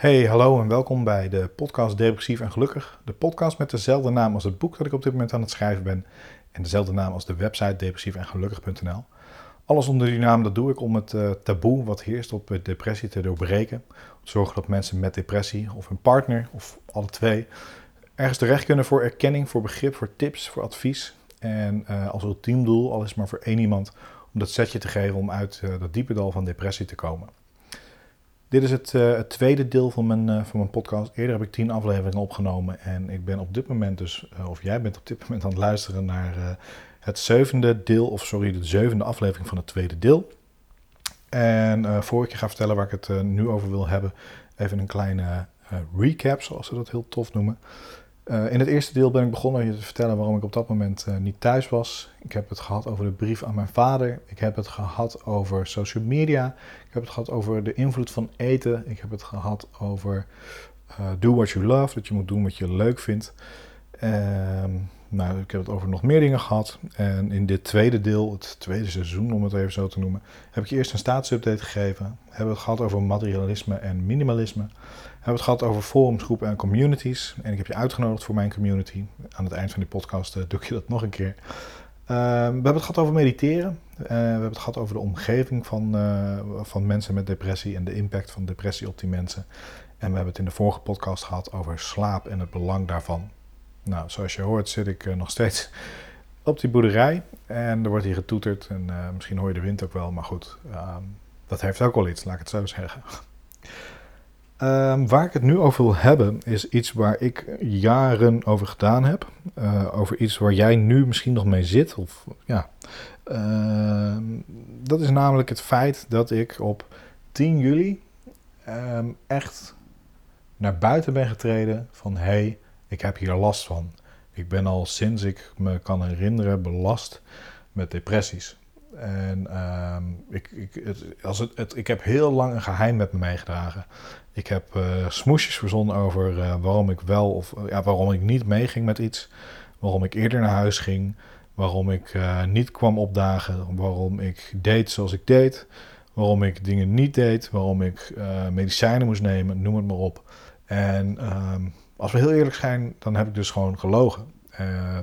Hey, hallo en welkom bij de podcast Depressief en Gelukkig. De podcast met dezelfde naam als het boek dat ik op dit moment aan het schrijven ben. En dezelfde naam als de website depressiefengelukkig.nl. Alles onder die naam, dat doe ik om het uh, taboe wat heerst op depressie te doorbreken. Om te zorgen dat mensen met depressie of hun partner of alle twee ergens terecht kunnen voor erkenning, voor begrip, voor tips, voor advies. En uh, als ultiem doel, al is maar voor één iemand, om dat setje te geven om uit dat diepe dal van depressie te komen. Dit is het, uh, het tweede deel van mijn, uh, van mijn podcast. Eerder heb ik tien afleveringen opgenomen en ik ben op dit moment dus, uh, of jij bent op dit moment aan het luisteren naar het zevende deel, of sorry, de zevende aflevering van het tweede deel. En voor ik je ga vertellen waar ik het nu over wil hebben, even een kleine recap, zoals ze dat heel tof noemen. Uh, in het eerste deel ben ik begonnen je te vertellen waarom ik op dat moment uh, niet thuis was. Ik heb het gehad over de brief aan mijn vader. Ik heb het gehad over social media. Ik heb het gehad over de invloed van eten. Ik heb het gehad over uh, do what you love, dat je moet doen wat je leuk vindt. Ehm, nou, ik heb het over nog meer dingen gehad. En in dit tweede deel, het tweede seizoen om het even zo te noemen, heb ik je eerst een staatsupdate gegeven. Hebben we het gehad over materialisme en minimalisme. Hebben we het gehad over forumsgroepen en communities. En ik heb je uitgenodigd voor mijn community. Aan het eind van die podcast uh, doe ik je dat nog een keer. Uh, we hebben het gehad over mediteren. Uh, we hebben het gehad over de omgeving van, uh, van mensen met depressie en de impact van depressie op die mensen. En we hebben het in de vorige podcast gehad over slaap en het belang daarvan. Nou, zoals je hoort zit ik nog steeds op die boerderij. En er wordt hier getoeterd. En misschien hoor je de wind ook wel. Maar goed, ehm, dat heeft ook wel iets, laat ik het zo zeggen. Um, waar ik het nu over wil hebben, is iets waar ik jaren over gedaan heb. Uh, over iets waar jij nu misschien nog mee zit. Of, ja. Uh, dat is namelijk het feit dat ik op 10 juli echt naar buiten ben getreden van hey, ik heb hier last van. Ik ben al sinds ik me kan herinneren belast met depressies. En um, ik, ik, als het, het, ik heb heel lang een geheim met me meegedragen. Ik heb uh, smoesjes verzonnen over uh, waarom ik wel of ja, waarom ik niet meeging met iets. Waarom ik eerder naar huis ging. Waarom ik niet kwam opdagen. Waarom ik deed zoals ik deed. Waarom ik dingen niet deed. Waarom ik medicijnen moest nemen. Noem het maar op. En ehm, als we heel eerlijk zijn, dan heb ik dus gewoon gelogen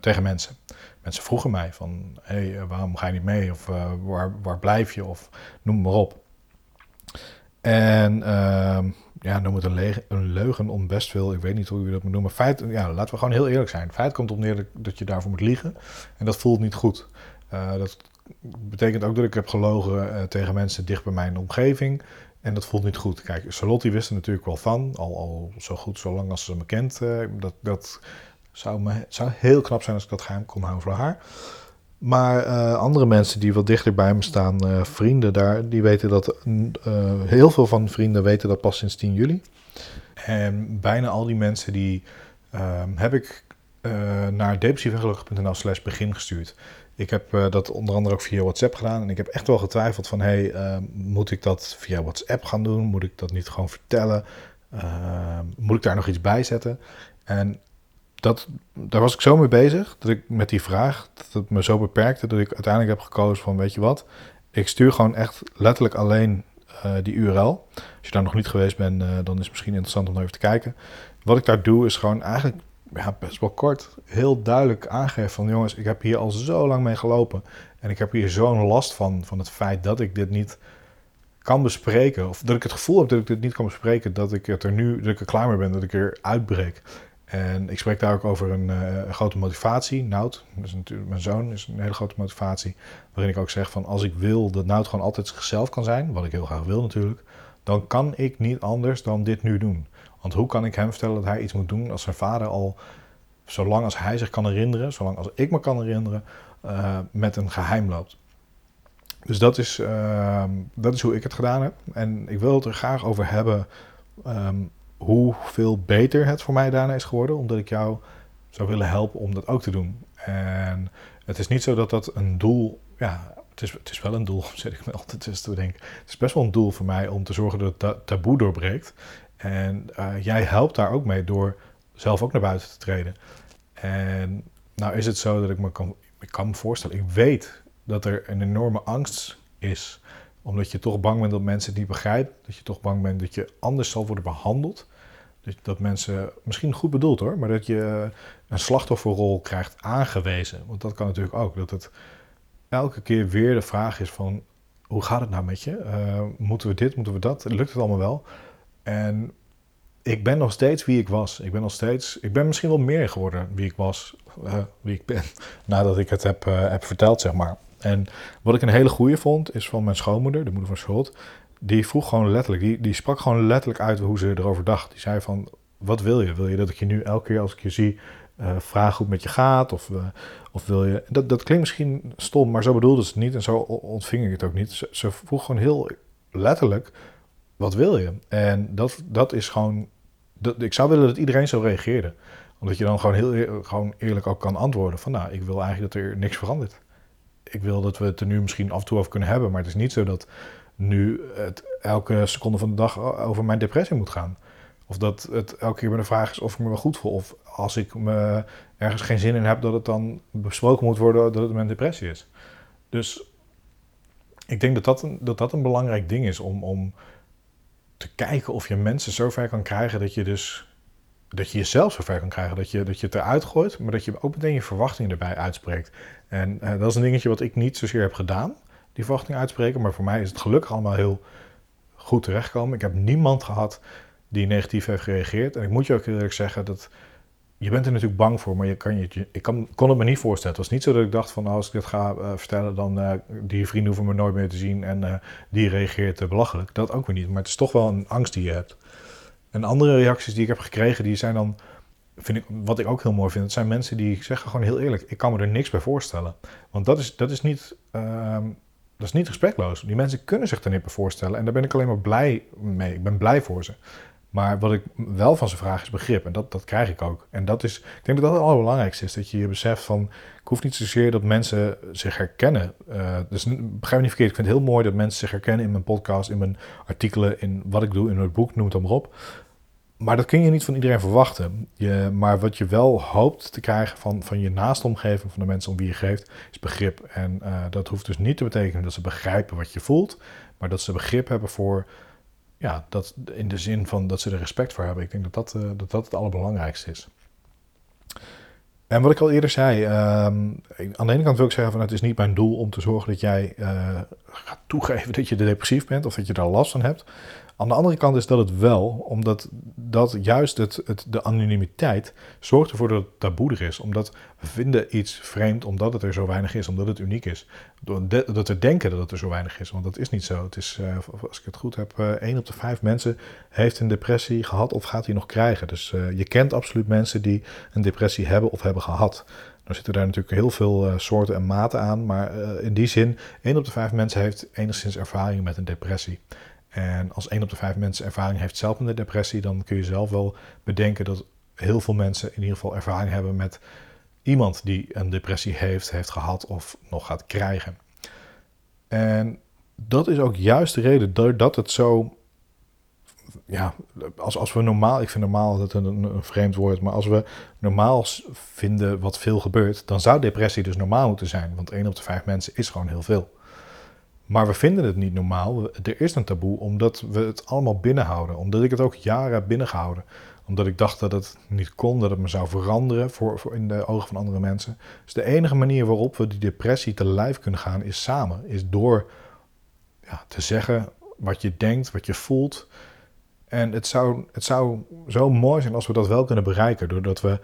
tegen mensen. Mensen vroegen mij van, hé, hey, waarom ga je niet mee? Of waar, waar blijf je? Of noem maar op. En uh, ja, noem het een, een, leugen om best veel. Ik weet niet hoe je dat moet noemen. Feit, ja, laten we gewoon heel eerlijk zijn. Feit komt op neer dat je daarvoor moet liegen. En dat voelt niet goed. Dat betekent ook dat ik heb gelogen tegen mensen dicht bij mijn omgeving. En dat voelt niet goed. Kijk, Charlotte wist er natuurlijk wel van. Al, al zo goed, zo lang als ze me kent. Uh, dat dat zou, me, zou heel knap zijn als ik dat geheim kon houden voor haar. Maar uh, andere mensen die wat dichter bij me staan, uh, vrienden daar, die weten dat, uh, heel veel van vrienden weten dat pas sinds 10 juli. En bijna al die mensen die ehm, heb ik naar depressievengelukkig.nl slash begin gestuurd. Ik heb dat onder andere ook via WhatsApp gedaan. En ik heb echt wel getwijfeld van, hey, ehm, moet ik dat via WhatsApp gaan doen? Moet ik dat niet gewoon vertellen? Ehm, moet ik daar nog iets bij zetten? En dat, daar was ik zo mee bezig, dat ik met die vraag, dat het me zo beperkte, dat ik uiteindelijk heb gekozen van, weet je wat, ik stuur gewoon echt letterlijk alleen die URL. Als je daar nog niet geweest bent, dan is het misschien interessant om even te kijken. Wat ik daar doe, is gewoon eigenlijk ja, best wel kort, heel duidelijk aangeven van, jongens, ik heb hier al zo lang mee gelopen. En ik heb hier zo'n last van, van het feit dat ik dit niet kan bespreken. Of dat ik het gevoel heb dat ik dit niet kan bespreken, dat ik het er nu, dat ik er klaar mee ben, dat ik er uitbreek. En ik spreek daar ook over een, uh, grote motivatie. Nout, dus natuurlijk, mijn zoon, is een hele grote motivatie. Waarin ik ook zeg van als ik wil dat Nout gewoon altijd zichzelf kan zijn, wat ik heel graag wil natuurlijk, dan kan ik niet anders dan dit nu doen. Want hoe kan ik hem vertellen dat hij iets moet doen als zijn vader al, zolang als hij zich kan herinneren, zolang als ik me kan herinneren, uh, met een geheim loopt. Dus dat is, uh, dat is hoe ik het gedaan heb. En ik wil het er graag over hebben. Um, hoeveel beter het voor mij daarna is geworden, omdat ik jou zou willen helpen om dat ook te doen. En het is niet zo dat dat een doel, ja, het is, het is wel een doel, zit ik me altijd tussen te denken. Het is best wel een doel voor mij om te zorgen dat het taboe doorbreekt. En uh, jij helpt daar ook mee door zelf ook naar buiten te treden. En nou is het zo dat ik me kan, ik kan me voorstellen, ik weet dat er een enorme angst is Omdat je toch bang bent dat mensen het niet begrijpen. Dat je toch bang bent dat je anders zal worden behandeld. Dat, dat mensen, misschien goed bedoeld hoor, maar dat je een slachtofferrol krijgt aangewezen. Want dat kan natuurlijk ook. Dat het elke keer weer de vraag is van, hoe gaat het nou met je? Uh, moeten we dit, moeten we dat? Lukt het allemaal wel? En ik ben nog steeds wie ik was. Ik ben nog steeds, ik ben misschien wel meer geworden wie ik was, uh, wie ik ben, nadat ik het heb, uh, heb verteld, zeg maar. En wat ik een hele goede vond, is van mijn schoonmoeder, de moeder van Schuld. Die vroeg gewoon letterlijk, die, die sprak gewoon letterlijk uit hoe ze erover dacht. Die zei van, wat wil je? Wil je dat ik je nu elke keer als ik je zie uh, vraag hoe het met je gaat? Of, of wil je... Dat, dat klinkt misschien stom, maar zo bedoelde ze het niet en zo ontving ik het ook niet. Ze vroeg gewoon heel letterlijk, wat wil je? En dat, dat is gewoon... Dat, ik zou willen dat iedereen zo reageerde. Omdat je dan gewoon heel gewoon eerlijk ook kan antwoorden van... nou, ik wil eigenlijk dat er niks verandert. Ik wil dat we het er nu misschien af en toe over kunnen hebben... maar het is niet zo dat nu het elke seconde van de dag over mijn depressie moet gaan. Of dat het elke keer met de vraag is of ik me wel goed voel. Of als ik me ergens geen zin in heb, dat het dan besproken moet worden dat het mijn depressie is. Dus ik denk dat dat een, dat dat een belangrijk ding is om, om te kijken of je mensen zover kan krijgen dat je dus dat je jezelf zover kan krijgen dat je, dat je het eruit gooit, maar dat je ook meteen je verwachtingen erbij uitspreekt. En uh, dat is een dingetje wat ik niet zozeer heb gedaan, die verwachtingen uitspreken, maar voor mij is het gelukkig allemaal heel goed terechtgekomen. Ik heb niemand gehad die negatief heeft gereageerd. En ik moet je ook eerlijk zeggen dat je bent er natuurlijk bang voor, maar je kan je, ik kan, kon het me niet voorstellen. Het was niet zo dat ik dacht van als ik dit ga uh, vertellen, dan uh, die vrienden hoeven me nooit meer te zien en uh, die reageert belachelijk. Dat ook weer niet, maar het is toch wel een angst die je hebt. En andere reacties die ik heb gekregen, die zijn dan, vind ik, wat ik ook heel mooi vind, het zijn mensen die zeggen gewoon heel eerlijk, ik kan me er niks bij voorstellen. Want dat is, dat is niet, ehm, dat is niet respectloos. Die mensen kunnen zich er niet bij voorstellen en daar ben ik alleen maar blij mee. Ik ben blij voor ze. Maar wat ik wel van ze vraag is begrip. En dat, dat krijg ik ook. En dat is, ik denk dat dat het allerbelangrijkste is. Dat je je beseft van, ik hoef niet zozeer dat mensen zich herkennen. Uh, dus begrijp me niet verkeerd. Ik vind het heel mooi dat mensen zich herkennen in mijn podcast, in mijn artikelen, in wat ik doe, in het boek, noem het dan maar op. Maar dat kun je niet van iedereen verwachten. Je, maar wat je wel hoopt te krijgen van, van je naaste omgeving, van de mensen om wie je geeft, is begrip. En uh, dat hoeft dus niet te betekenen dat ze begrijpen wat je voelt, maar dat ze begrip hebben voor ja, dat in de zin van dat ze er respect voor hebben. Ik denk dat dat, uh, dat, dat het allerbelangrijkste is. En wat ik al eerder zei, um, aan de ene kant wil ik zeggen van het is niet mijn doel om te zorgen dat jij uh, gaat toegeven dat je depressief bent of dat je daar last van hebt. Aan de andere kant is dat het wel, omdat dat juist het, het, de anonimiteit zorgt ervoor dat het taboe er is. Omdat we vinden iets vreemd omdat het er zo weinig is, omdat het uniek is. Dat we denken dat het er zo weinig is, want dat is niet zo. Het is, uh, als ik het goed heb, uh, 1 op de 5 mensen heeft een depressie gehad of gaat die nog krijgen. Dus je kent absoluut mensen die een depressie hebben of hebben gehad. Nou zitten daar natuurlijk heel veel uh, soorten en maten aan, maar uh, in die zin, 1 op de 5 mensen heeft enigszins ervaring met een depressie. En als 1 op de 5 mensen ervaring heeft zelf met de depressie, dan kun je zelf wel bedenken dat heel veel mensen in ieder geval ervaring hebben met iemand die een depressie heeft, heeft gehad of nog gaat krijgen. En dat is ook juist de reden doordat het zo. Ja, als, als we normaal, ik vind normaal dat een, een vreemd woord, maar als we normaal vinden wat veel gebeurt, dan zou depressie dus normaal moeten zijn. Want 1 op de 5 mensen is gewoon heel veel. Maar we vinden het niet normaal. Er is een taboe omdat we het allemaal binnenhouden. Omdat ik het ook jaren heb binnengehouden. Omdat ik dacht dat het niet kon, dat het me zou veranderen voor, voor in de ogen van andere mensen. Dus de enige manier waarop we die depressie te lijf kunnen gaan is samen. Is door ja, te zeggen wat je denkt, wat je voelt. En het zou, het zou zo mooi zijn als we dat wel kunnen bereiken. Doordat we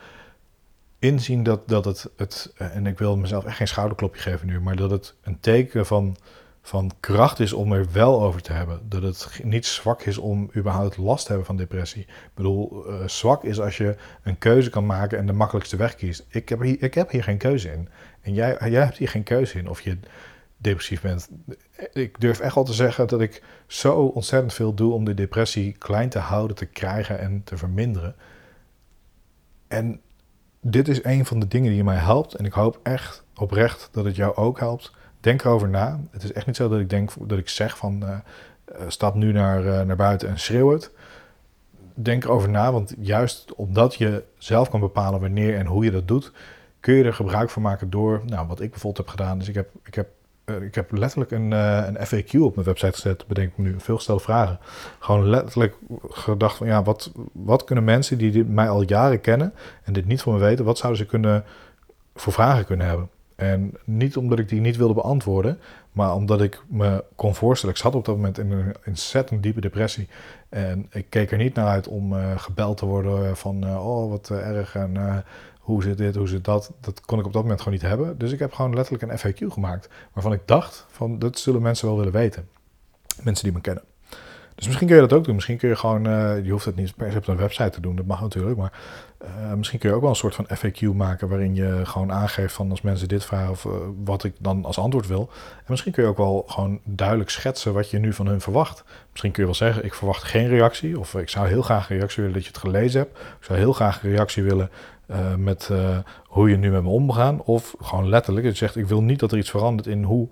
inzien dat, dat het, het, en ik wil mezelf echt geen schouderklopje geven nu, maar dat het een teken van van kracht is om er wel over te hebben. Dat het niet zwak is om überhaupt last te hebben van depressie. Ik bedoel, uh, zwak is als je een keuze kan maken en de makkelijkste weg kiest. Ik heb hier, ik heb hier geen keuze in. En jij, jij hebt hier geen keuze in of je depressief bent. Ik durf echt wel te zeggen dat ik zo ontzettend veel doe om de depressie klein te houden, te krijgen en te verminderen. En dit is een van de dingen die mij helpt. En ik hoop echt oprecht dat het jou ook helpt. Denk erover na. Het is echt niet zo dat ik denk dat ik zeg van uh, stap nu naar, uh, naar buiten en schreeuw het. Denk erover na, want juist omdat je zelf kan bepalen wanneer en hoe je dat doet, kun je er gebruik van maken door, nou, wat ik bijvoorbeeld heb gedaan. Dus ik heb, ik heb eh, ik heb letterlijk een, uh, een FAQ op mijn website gezet, bedenk me nu, veel gestelde vragen. Gewoon letterlijk gedacht van, ja, wat, wat kunnen mensen die mij al jaren kennen en dit niet van me weten, wat zouden ze kunnen, voor vragen kunnen hebben? En niet omdat ik die niet wilde beantwoorden, maar omdat ik me kon voorstellen. Ik zat op dat moment in een ontzettend diepe depressie. En ik keek er niet naar uit om uh, gebeld te worden van, oh wat erg en hoe zit dit, hoe zit dat. Dat kon ik op dat moment gewoon niet hebben. Dus ik heb gewoon letterlijk een FAQ gemaakt. Waarvan ik dacht van dat zullen mensen wel willen weten. Mensen die me kennen. Dus misschien kun je dat ook doen. Misschien kun je gewoon, uh, je hoeft het niet per se op een website te doen, dat mag natuurlijk. Maar uh, misschien kun je ook wel een soort van FAQ maken waarin je gewoon aangeeft van als mensen dit vragen of uh, wat ik dan als antwoord wil. En misschien kun je ook wel gewoon duidelijk schetsen wat je nu van hun verwacht. Misschien kun je wel zeggen, ik verwacht geen reactie. Of ik zou heel graag een reactie willen dat je het gelezen hebt. Ik zou heel graag een reactie willen met hoe je nu met me omgaan. Of gewoon letterlijk, je zegt ik wil niet dat er iets verandert in hoe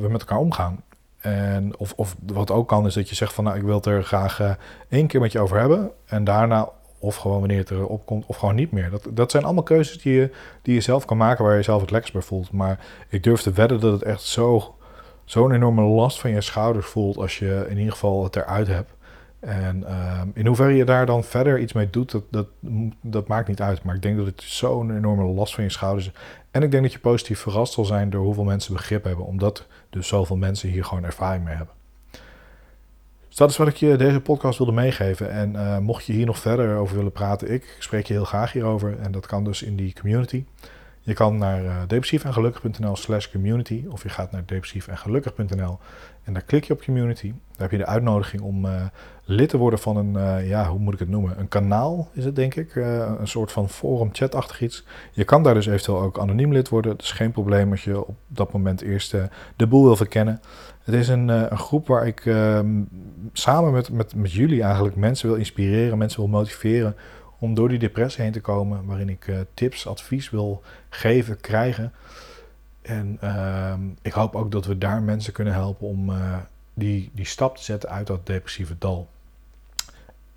we met elkaar omgaan. En of, of wat ook kan is dat je zegt van nou ik wil het er graag één keer met je over hebben. En daarna of gewoon wanneer het erop komt of gewoon niet meer. Dat, dat zijn allemaal keuzes die je, die je zelf kan maken waar je zelf het lekkerst bij voelt. Maar ik durf te wedden dat het echt zo, zo'n enorme last van je schouders voelt als je in ieder geval het eruit hebt. En uh, in hoeverre je daar dan verder iets mee doet, dat, dat, dat maakt niet uit. Maar ik denk dat het zo'n enorme last van je schouders. En ik denk dat je positief verrast zal zijn door hoeveel mensen begrip hebben. Omdat dus zoveel mensen hier gewoon ervaring mee hebben. Dus dat is wat ik je deze podcast wilde meegeven. En uh, mocht je hier nog verder over willen praten, ik spreek je heel graag hierover. En dat kan dus in die community. Je kan naar uh, depressiefengelukkig.nl slash community of je gaat naar depressiefengelukkig.nl en daar klik je op community. Daar heb je de uitnodiging om uh, lid te worden van een, uh, ja, hoe moet ik het noemen? Een kanaal is het denk ik. Een soort van forum chatachtig iets. Je kan daar dus eventueel ook anoniem lid worden. Dat is geen probleem als je op dat moment eerst de boel wil verkennen. Het is een, een groep waar ik ehm, samen met, met, met jullie eigenlijk mensen wil inspireren, mensen wil motiveren om door die depressie heen te komen, waarin ik uh, tips, advies wil geven, krijgen. En uh, ik hoop ook dat we daar mensen kunnen helpen om uh, die, die stap te zetten uit dat depressieve dal.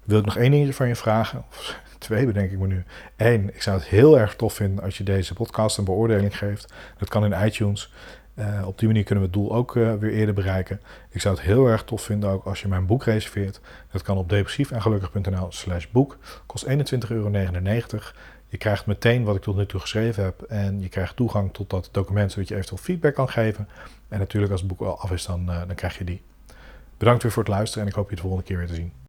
Wil ik nog één dingetje van je vragen? Of twee bedenk ik me nu. Eén, ik zou het heel erg tof vinden als je deze podcast een beoordeling geeft. Dat kan in iTunes. Uh, op die manier kunnen we het doel ook uh, weer eerder bereiken. Ik zou het heel erg tof vinden ook als je mijn boek reserveert. Dat kan op depressiefengelukkig.nl slash boek. Kost 21,99 euro. Je krijgt meteen wat ik tot nu toe geschreven heb. En je krijgt toegang tot dat document zodat je eventueel feedback kan geven. En natuurlijk als het boek al af is, dan, uh, dan krijg je die. Bedankt weer voor het luisteren en ik hoop je de volgende keer weer te zien.